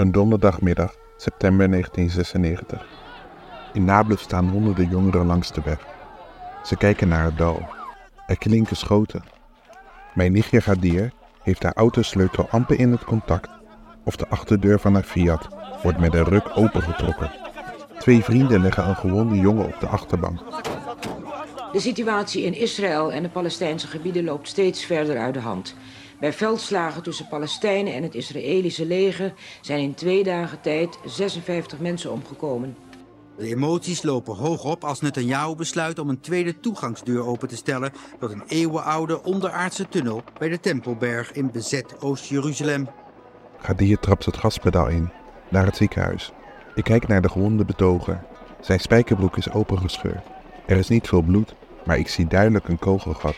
Een donderdagmiddag, september 1996. In Nablus staan honderden jongeren langs de weg. Ze kijken naar het dal. Er klinken schoten. Mijn nichtje Gadir heeft haar autosleutel amper in het contact of de achterdeur van haar Fiat wordt met een ruk opengetrokken. Twee vrienden leggen een gewonde jongen op de achterbank. De situatie in Israël en de Palestijnse gebieden loopt steeds verder uit de hand. Bij veldslagen tussen Palestijnen en het Israëlische leger zijn in twee dagen tijd 56 mensen omgekomen. De emoties lopen hoog op als Netanyahu besluit om een tweede toegangsdeur open te stellen tot een eeuwenoude onderaardse tunnel bij de Tempelberg in bezet Oost-Jeruzalem. Gadir trapt het gaspedaal in, naar het ziekenhuis. Ik kijk naar de gewonde betoger. Zijn spijkerbroek is opengescheurd. Er is niet veel bloed, maar ik zie duidelijk een kogelgat.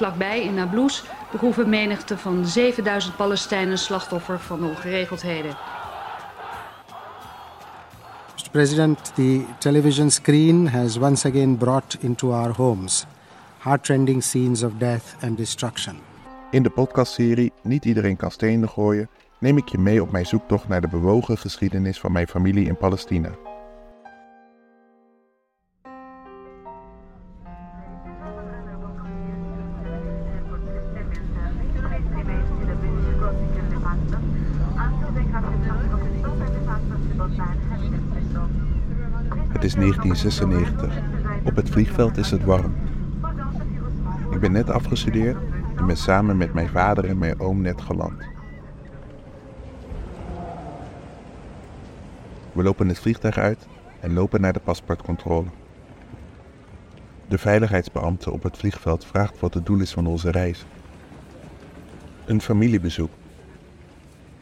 Vlakbij in Nablus begroeven menigte van 7000 Palestijnen slachtoffer van de ongeregeldheden. Mr. President, the television screen has once again brought into our homes heartrending scenes of death and destruction. In de podcastserie Niet iedereen kan stenen gooien neem ik je mee op mijn zoektocht naar de bewogen geschiedenis van mijn familie in Palestina. 1996. Op het vliegveld is het warm. Ik ben net afgestudeerd en ben samen met mijn vader en mijn oom net geland. We lopen het vliegtuig uit en lopen naar de paspoortcontrole. De veiligheidsbeambte op het vliegveld vraagt wat het doel is van onze reis. Een familiebezoek.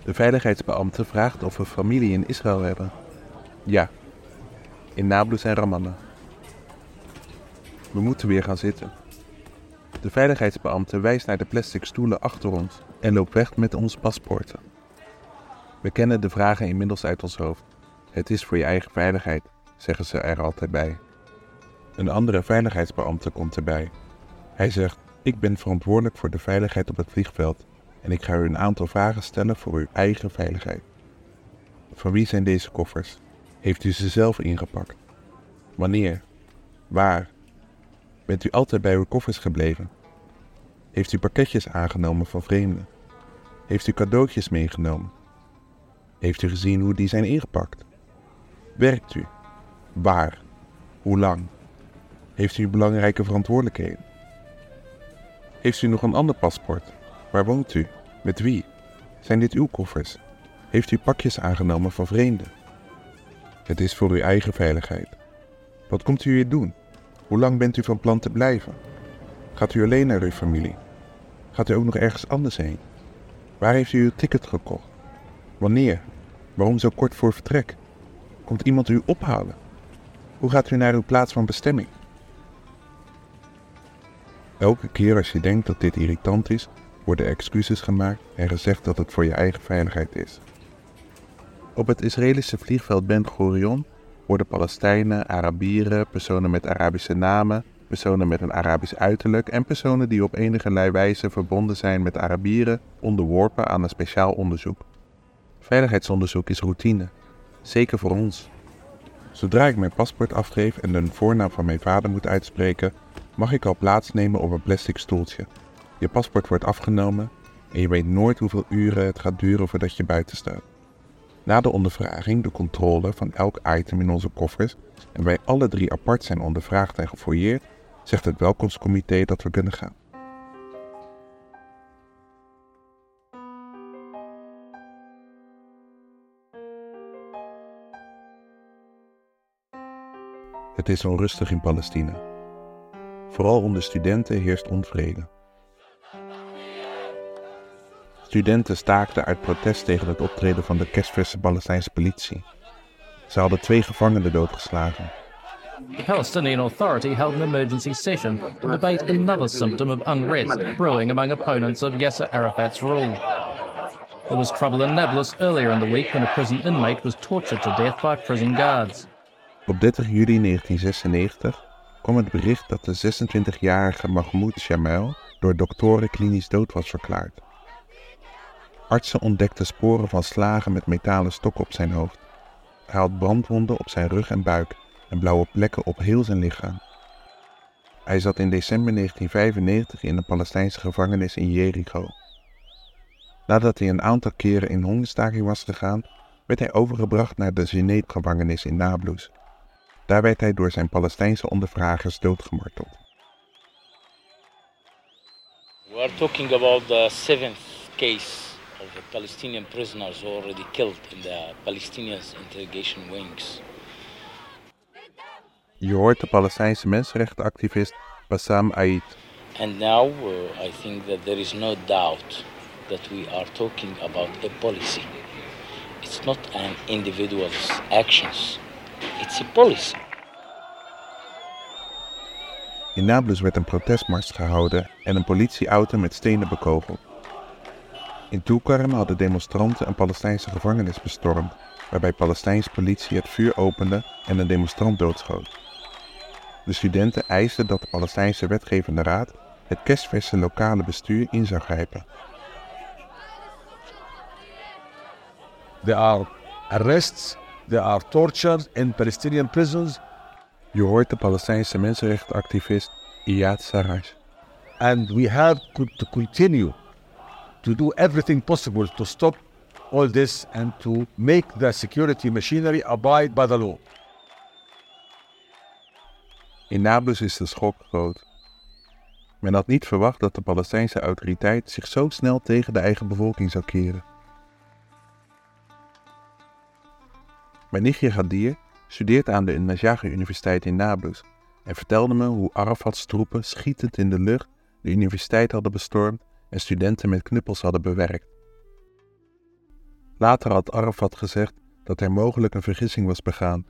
De veiligheidsbeambte vraagt of we familie in Israël hebben. Ja, in Nablus en Ramallah. We moeten weer gaan zitten. De veiligheidsbeambte wijst naar de plastic stoelen achter ons en loopt weg met onze paspoorten. We kennen de vragen inmiddels uit ons hoofd. Het is voor je eigen veiligheid, zeggen ze er altijd bij. Een andere veiligheidsbeambte komt erbij. Hij zegt: Ik ben verantwoordelijk voor de veiligheid op het vliegveld en ik ga u een aantal vragen stellen voor uw eigen veiligheid. Van wie zijn deze koffers? Heeft u ze zelf ingepakt? Wanneer? Waar? Bent u altijd bij uw koffers gebleven? Heeft u pakketjes aangenomen van vreemden? Heeft u cadeautjes meegenomen? Heeft u gezien hoe die zijn ingepakt? Werkt u? Waar? Hoe lang? Heeft u belangrijke verantwoordelijkheden? Heeft u nog een ander paspoort? Waar woont u? Met wie? Zijn dit uw koffers? Heeft u pakjes aangenomen van vreemden? Het is voor uw eigen veiligheid. Wat komt u hier doen? Hoe lang bent u van plan te blijven? Gaat u alleen naar uw familie? Gaat u ook nog ergens anders heen? Waar heeft u uw ticket gekocht? Wanneer? Waarom zo kort voor vertrek? Komt iemand u ophalen? Hoe gaat u naar uw plaats van bestemming? Elke keer als je denkt dat dit irritant is, worden excuses gemaakt en gezegd dat het voor je eigen veiligheid is. Op het Israëlische vliegveld Ben Gurion worden Palestijnen, Arabieren, personen met Arabische namen, personen met een Arabisch uiterlijk en personen die op enige wijze verbonden zijn met Arabieren onderworpen aan een speciaal onderzoek. Veiligheidsonderzoek is routine, zeker voor ons. Zodra ik mijn paspoort afgeef en de voornaam van mijn vader moet uitspreken, mag ik al plaatsnemen op een plastic stoeltje. Je paspoort wordt afgenomen en je weet nooit hoeveel uren het gaat duren voordat je buiten staat. Na de ondervraging de controle van elk item in onze koffers en wij alle drie apart zijn ondervraagd en gefouilleerd, zegt het welkomstcomité dat we kunnen gaan. Het is onrustig in Palestina. Vooral onder studenten heerst onvrede. Studenten staakten uit protest tegen het optreden van de kerstverse Palestijnse politie. Ze hadden twee gevangenen doodgeslagen. The Palestinian Authority held an emergency session to debate another symptom of unrest brewing among opponents of Yasser Arafat's rule. There was trouble in Nablus earlier in the week when a prison inmate was tortured to death by prison guards. Op 30 juli 1996 kwam het bericht dat de 26-jarige Mahmoud Shamel door doktoren klinisch dood was verklaard. Artsen ontdekten sporen van slagen met metalen stokken op zijn hoofd. Hij had brandwonden op zijn rug en buik en blauwe plekken op heel zijn lichaam. Hij zat in december 1995 in een Palestijnse gevangenis in Jericho. Nadat hij een aantal keren in hongerstaking was gegaan, werd hij overgebracht naar de Geneet-gevangenis in Nablus. Daar werd hij door zijn Palestijnse ondervragers doodgemarteld. We are talking about the seventh case of the Palestinian prisoners already killed in the Palestinian interrogation wings. Je hoort de Palestijnse mensenrechtenactivist Bassam Aid. And now uh, I think that there is no doubt that we are talking about a policy. It's not an individual's actions, it's a policy. In Nablus werd een protestmars gehouden en een politieauto met stenen bekogeld. In Tulkarm hadden demonstranten een Palestijnse gevangenis bestormd, waarbij Palestijnse politie het vuur opende en een demonstrant doodschoot. De studenten eisten dat de Palestijnse wetgevende raad het kerstverse lokale bestuur in zou grijpen. There are arrests, there are torture in Palestinian prisons, Je hoort de Palestijnse mensenrechtenactivist Iyad Sarraj. and we have to continue to do everything possible to stop all this and to make the security machinery abide by the law. In Nablus is de schok groot. Men had niet verwacht dat de Palestijnse autoriteit zich zo snel tegen de eigen bevolking zou keren. Mijn nichtje Gadir studeert aan de Najaf Universiteit in Nablus en vertelde me hoe Arafat's troepen schietend in de lucht de universiteit hadden bestormd en studenten met knuppels hadden bewerkt. Later had Arafat gezegd dat er mogelijk een vergissing was begaan.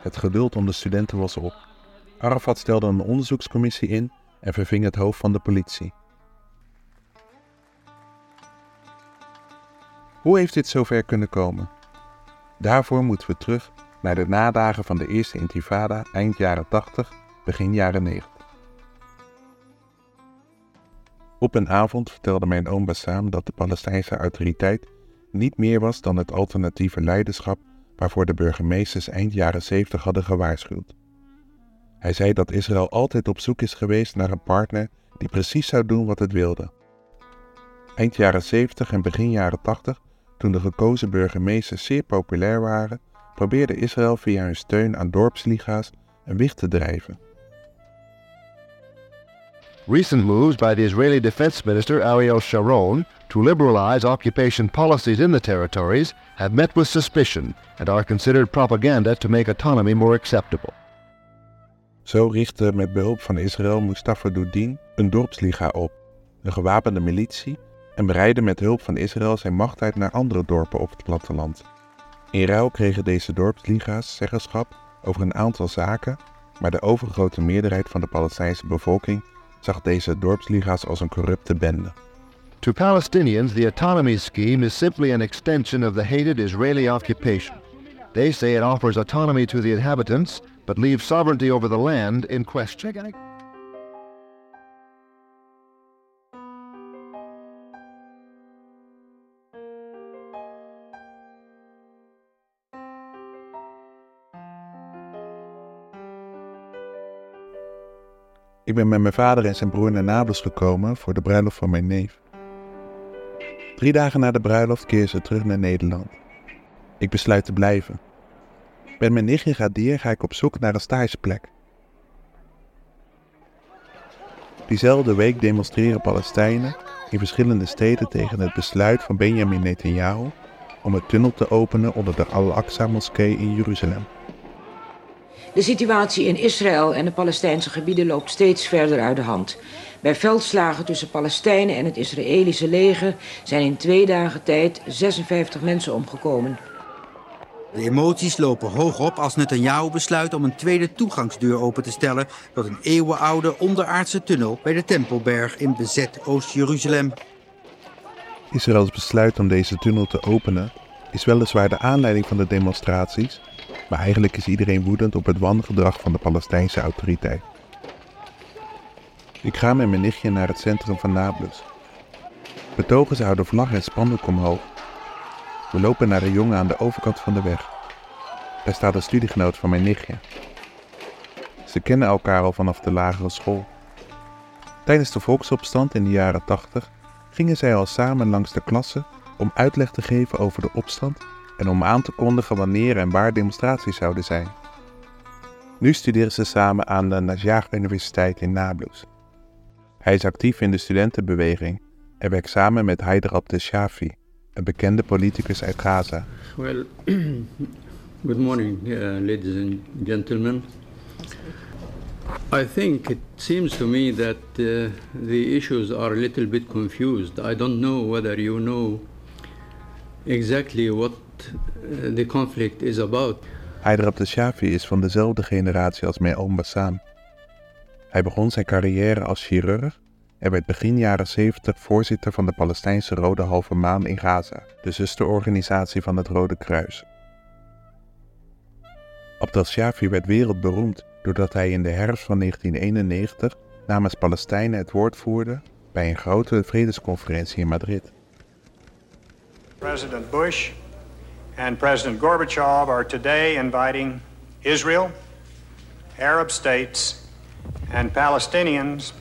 Het geduld om de studenten was op. Arafat stelde een onderzoekscommissie in en verving het hoofd van de politie. Hoe heeft dit zover kunnen komen? Daarvoor moeten we terug naar de nadagen van de eerste intifada eind jaren 80, begin jaren 90. Op een avond vertelde mijn oom Bassam dat de Palestijnse autoriteit niet meer was dan het alternatieve leiderschap waarvoor de burgemeesters eind jaren 70 hadden gewaarschuwd. Hij zei dat Israël altijd op zoek is geweest naar een partner die precies zou doen wat het wilde. Eind jaren 70 en begin jaren 80, toen de gekozen burgemeesters zeer populair waren, probeerde Israël via hun steun aan dorpsliga's een wicht te drijven. Recent moves by the Israeli Defense Minister Ariel Sharon to liberalize occupation policies in the territories have met with suspicion and are considered propaganda to make autonomy more acceptable. Zo richtte met behulp van Israël Mustafa Doudin een dorpsliga op, een gewapende militie, en breidde met hulp van Israël zijn macht uit naar andere dorpen op het platteland. In ruil kregen deze dorpsliga's zeggenschap over een aantal zaken, maar de overgrote meerderheid van de Palestijnse bevolking zag deze dorpsliga's als een corrupte bende. To Palestinians, the autonomy scheme is simply an extension of the hated Israeli occupation. They say it offers autonomy to the inhabitants, but leaves sovereignty over the land in question. Ik ben met mijn vader en zijn broer naar Nablus gekomen voor de bruiloft van mijn neef. Drie dagen na de bruiloft keer ze terug naar Nederland. Ik besluit te blijven. Met mijn nichtje Gadir ga ik op zoek naar een stageplek. Diezelfde week demonstreren Palestijnen in verschillende steden tegen het besluit van Benjamin Netanyahu om een tunnel te openen onder de Al-Aqsa-moskee in Jeruzalem. De situatie in Israël en de Palestijnse gebieden loopt steeds verder uit de hand. Bij veldslagen tussen Palestijnen en het Israëlische leger zijn in twee dagen tijd 56 mensen omgekomen. De emoties lopen hoog op als Netanyahu besluit om een tweede toegangsdeur open te stellen tot een eeuwenoude onderaardse tunnel bij de Tempelberg in bezet Oost-Jeruzalem. Israëls besluit om deze tunnel te openen is weliswaar de aanleiding van de demonstraties, maar eigenlijk is iedereen woedend op het wangedrag van de Palestijnse autoriteit. Ik ga met mijn nichtje naar het centrum van Nablus. Betogers houden vlag en spandoek omhoog. We lopen naar een jongen aan de overkant van de weg. Daar staat een studiegenoot van mijn nichtje. Ze kennen elkaar al vanaf de lagere school. Tijdens de volksopstand in de jaren 80 gingen zij al samen langs de klasse om uitleg te geven over de opstand en om aan te kondigen wanneer en waar demonstraties zouden zijn. Nu studeren ze samen aan de Najjar Universiteit in Nablus. Hij is actief in de studentenbeweging en werkt samen met Haider Abdel Shafi, een bekende politicus uit Gaza. Well, good morning, uh, ladies and gentlemen. I think it seems to me that uh, the issues are a little bit confused. I don't know whether you know exactly what the conflict is about. Haider Abdel Shafi is van dezelfde generatie als mijn oom Bassam. Hij begon zijn carrière als chirurg en werd begin jaren 70 voorzitter van de Palestijnse Rode Halve Maan in Gaza, de zusterorganisatie van het Rode Kruis. Abdel Shafi werd wereldberoemd doordat hij in de herfst van 1991 namens Palestijnen het woord voerde bij een grote vredesconferentie in Madrid. President Bush and President Gorbachev are today inviting Israel, Arab states, and Palestinians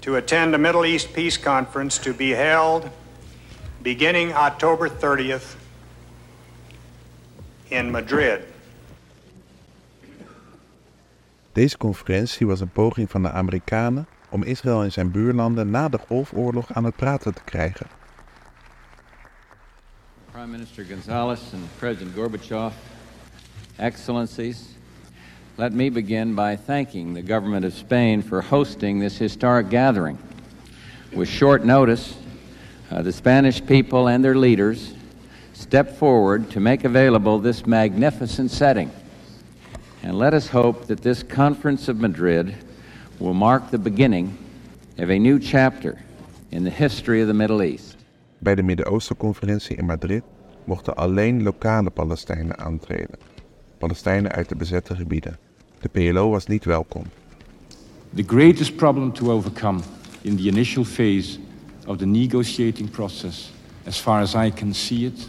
to attend a Middle East Peace Conference to be held beginning October 30th in Madrid. Deze conferentie was een poging van de Amerikanen om Israël en zijn buurlanden na de Golfoorlog aan het praten te krijgen. Prime Minister Gonzalez and President Gorbachev, Excellencies, let me begin by thanking the government of Spain for hosting this historic gathering. With short notice, uh, the Spanish people and their leaders stepped forward to make available this magnificent setting. And let us hope that this Conference of Madrid will mark the beginning of a new chapter in the history of the Middle East. Bij de Midden-Oosten-conferentie in Madrid mochten alleen lokale Palestijnen aantreden. Palestijnen uit de bezette gebieden. De PLO was niet welkom. The greatest problem to overcome in the initial phase of the negotiating process, as far as I can see it,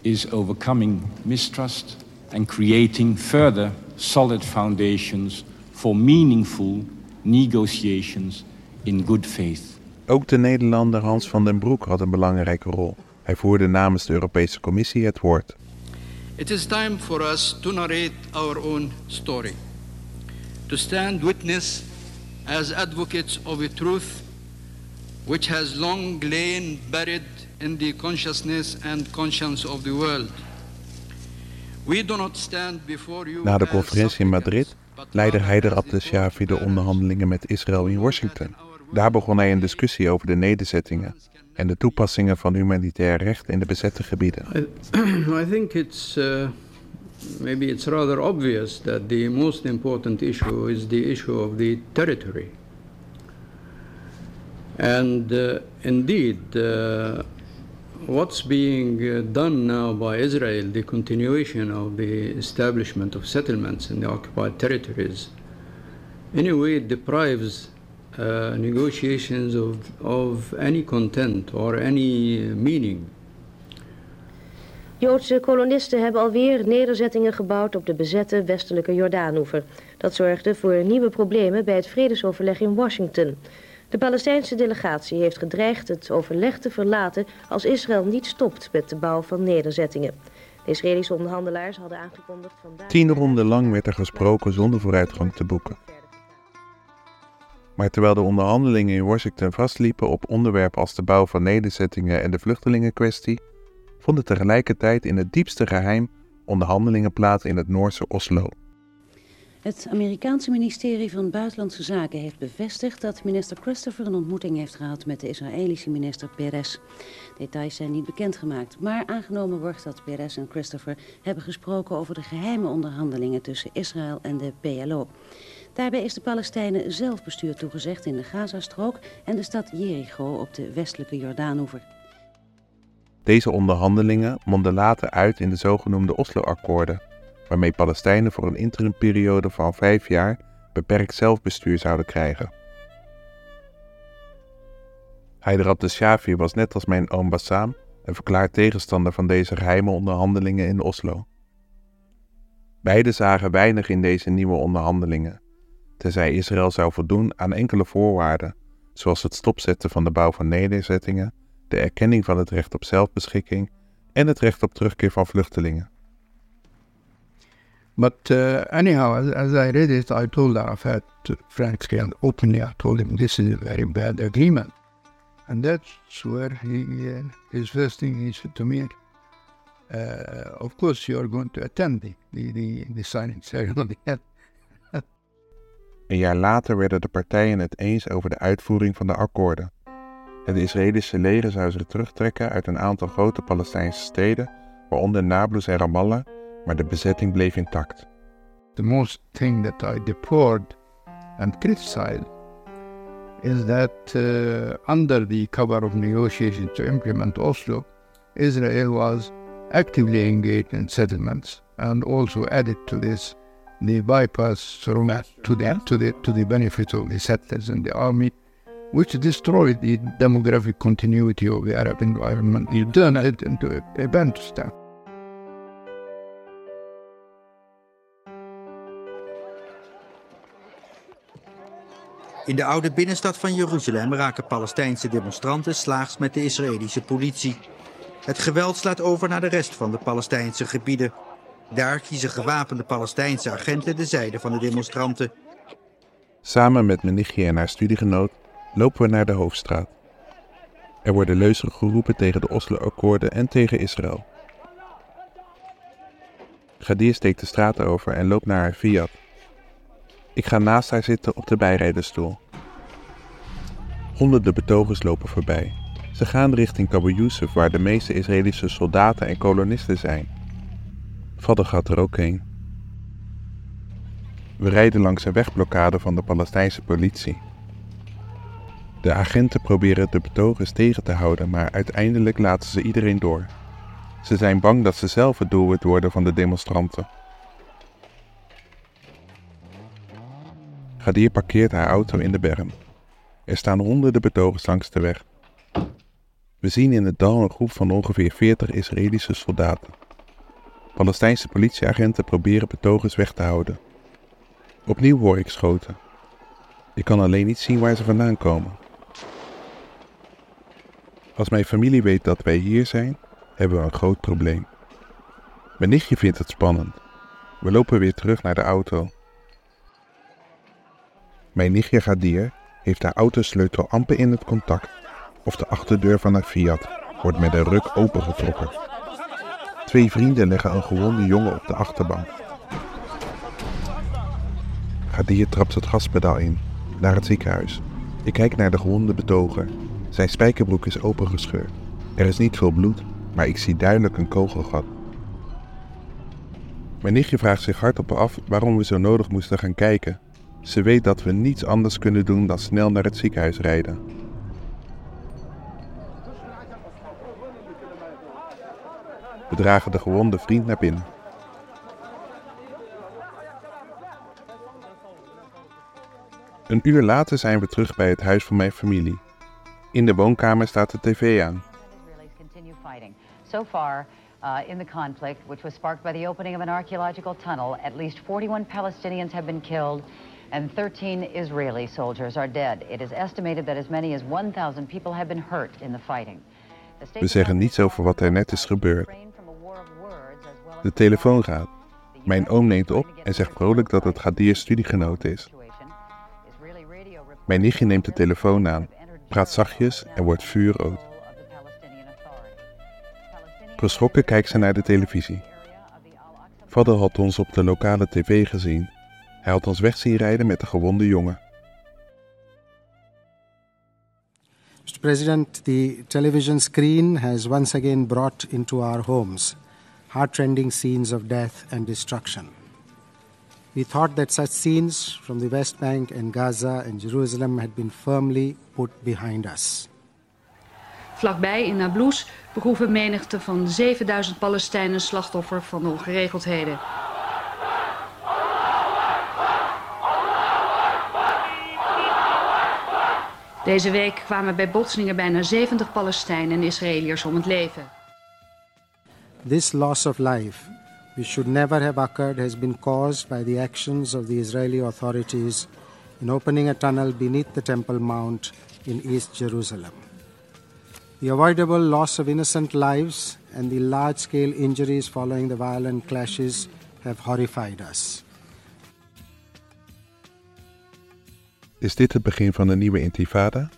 is overcoming mistrust and creating further solid foundations for meaningful negotiations in good faith. Ook de Nederlander Hans van den Broek had een belangrijke rol. Hij voerde namens de Europese Commissie het woord. It is time for us to narrate our own story, to stand witness as advocates of a truth which has long lain buried in the consciousness and conscience of the world. We do not stand before you Na de conferentie in Madrid leidde Haider Abdel Shafi de onderhandelingen met Israël in Washington. Daar begon hij een discussie over de nederzettingen en de toepassingen van humanitair recht in de bezette gebieden. I, think it's uh, maybe it's rather obvious that the most important issue is the issue of the territory. And uh, indeed, uh, what's being uh, done now by Israel, the continuation of the establishment of settlements in the occupied territories, in a way deprives uh, negotiations of, of any content or any meaning. Joodse kolonisten hebben alweer nederzettingen gebouwd op de bezette westelijke Jordaanoever. Dat zorgde voor nieuwe problemen bij het vredesoverleg in Washington. De Palestijnse delegatie heeft gedreigd het overleg te verlaten als Israël niet stopt met de bouw van nederzettingen. De Israëlische onderhandelaars hadden aangekondigd vandaag... Tien ronden lang werd er gesproken zonder vooruitgang te boeken. Maar terwijl de onderhandelingen in Washington vastliepen op onderwerpen als de bouw van nederzettingen en de vluchtelingenkwestie, vonden tegelijkertijd in het diepste geheim onderhandelingen plaats in het Noorse Oslo. Het Amerikaanse ministerie van Buitenlandse Zaken heeft bevestigd dat minister Christopher een ontmoeting heeft gehad met de Israëlische minister Peres. Details zijn niet bekendgemaakt, maar aangenomen wordt dat Peres en Christopher hebben gesproken over de geheime onderhandelingen tussen Israël en de PLO. Daarbij is de Palestijnen zelfbestuur toegezegd in de Gazastrook en de stad Jericho op de westelijke Jordaanoever. Deze onderhandelingen monden later uit in de zogenoemde Oslo-akkoorden, waarmee Palestijnen voor een interimperiode van vijf jaar beperkt zelfbestuur zouden krijgen. Haider Abdeshafi was net als mijn oom Bassam een verklaard tegenstander van deze geheime onderhandelingen in Oslo. Beiden zagen weinig in deze nieuwe onderhandelingen, tenzij Israël zou voldoen aan enkele voorwaarden, zoals het stopzetten van de bouw van nederzettingen, de erkenning van het recht op zelfbeschikking en het recht op terugkeer van vluchtelingen. But uh, anyhow, as, I read it, I told Arafat frankly and openly, I told him this is a very bad agreement. And that's where he, uh, his first thing he said to me, uh, of course you are going to attend the, the, the, the signing ceremony. Een jaar later werden de partijen het eens over de uitvoering van de akkoorden. Het Israëlische leger zou zich terugtrekken uit een aantal grote Palestijnse steden, waaronder Nablus en Ramallah, maar de bezetting bleef intact. The most thing that I deplored and criticized is that uh, under the cover of negotiations to implement Oslo, Israel was actively engaged in settlements and also added to this the bypass through to the, to the, to the benefit of the settlers and the army, which destroyed the demographic continuity of the Arab environment. You turned it into a, a Bantustan. In de oude binnenstad van Jeruzalem raken Palestijnse demonstranten slaags met de Israëlische politie. Het geweld slaat over naar de rest van de Palestijnse gebieden. Daar kiezen gewapende Palestijnse agenten de zijde van de demonstranten. Samen met mijn nichtje en haar studiegenoot lopen we naar de hoofdstraat. Er worden leuzen geroepen tegen de Oslo-akkoorden en tegen Israël. Gadir steekt de straat over en loopt naar haar Fiat. Ik ga naast haar zitten op de bijrijdersstoel. Honderden betogers lopen voorbij. Ze gaan richting Kabu Yusuf, waar de meeste Israëlische soldaten en kolonisten zijn. Vader gaat er ook heen. We rijden langs een wegblokkade van de Palestijnse politie. De agenten proberen de betogers tegen te houden, maar uiteindelijk laten ze iedereen door. Ze zijn bang dat ze zelf het doelwit worden van de demonstranten. Gadir parkeert haar auto in de berm. Er staan honderden betogers langs de weg. We zien in het dal een groep van ongeveer 40 Israëlische soldaten. Palestijnse politieagenten proberen betogers weg te houden. Opnieuw hoor ik schoten. Ik kan alleen niet zien waar ze vandaan komen. Als mijn familie weet dat wij hier zijn, hebben we een groot probleem. Mijn nichtje vindt het spannend. We lopen weer terug naar de auto. Mijn nichtje Gadir heeft haar autosleutel amper in het contact of de achterdeur van haar Fiat wordt met een ruk opengetrokken. Twee vrienden leggen een gewonde jongen op de achterbank. Gadir trapt het gaspedaal in, naar het ziekenhuis. Ik kijk naar de gewonde betoger. Zijn spijkerbroek is opengescheurd. Er is niet veel bloed, maar ik zie duidelijk een kogelgat. Mijn nichtje vraagt zich hardop af waarom we zo nodig moesten gaan kijken. Ze weet dat we niets anders kunnen doen dan snel naar het ziekenhuis rijden. We dragen de gewonde vriend naar binnen. Een uur later zijn we terug bij het huis van mijn familie. In de woonkamer staat de tv aan. So far, uh, in the conflict, which was sparked by the opening of an archaeological tunnel, at least 41 Palestinians have been killed and 13 Israeli soldiers are dead. It is estimated that as many as 1,000 people have been hurt in the fighting. We zeggen niets over wat er net is gebeurd. De telefoon gaat. Mijn oom neemt op en zegt vrolijk dat het Gadir studiegenoot is. Mijn nichtje neemt de telefoon aan, praat zachtjes en wordt vuurrood. Geschrokken kijkt ze naar de televisie. Vader had ons op de lokale tv gezien. Hij had ons weg zien rijden met de gewonde jongen. Mr. President, the television screen has once again brought into our homes heartrending scenes of death and destruction. We thought that such scenes from the West Bank and Gaza and Jerusalem had been firmly put behind us. Vlakbij in Nablus begroeven menigte van 7000 Palestijnen slachtoffer van de ongeregeldheden. Deze week kwamen bij botsingen bijna 70 Palestijnen en Israëliërs om het leven. This loss of life, which should never have occurred, has been caused by the actions of the Israeli authorities in opening a tunnel beneath the Temple Mount in East Jerusalem. The avoidable loss of innocent lives and the large scale injuries following the violent clashes have horrified us. Is dit het begin van een nieuwe intifada?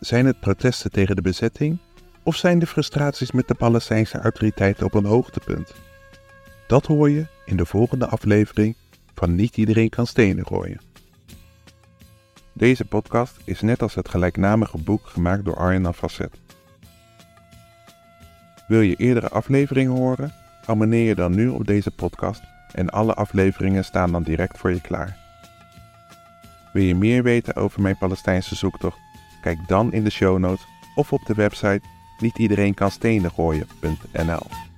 Zijn het protesten tegen de bezetting? Of zijn de frustraties met de Palestijnse autoriteiten op een hoogtepunt? Dat hoor je in de volgende aflevering van Niet iedereen kan stenen gooien. Deze podcast is net als het gelijknamige boek gemaakt door Arjen Facet. Wil je eerdere afleveringen horen? Abonneer je dan nu op deze podcast en alle afleveringen staan dan direct voor je klaar. Wil je meer weten over mijn Palestijnse zoektocht? Kijk dan in de show notes of op de website nietiedereenkanstenengooien.nl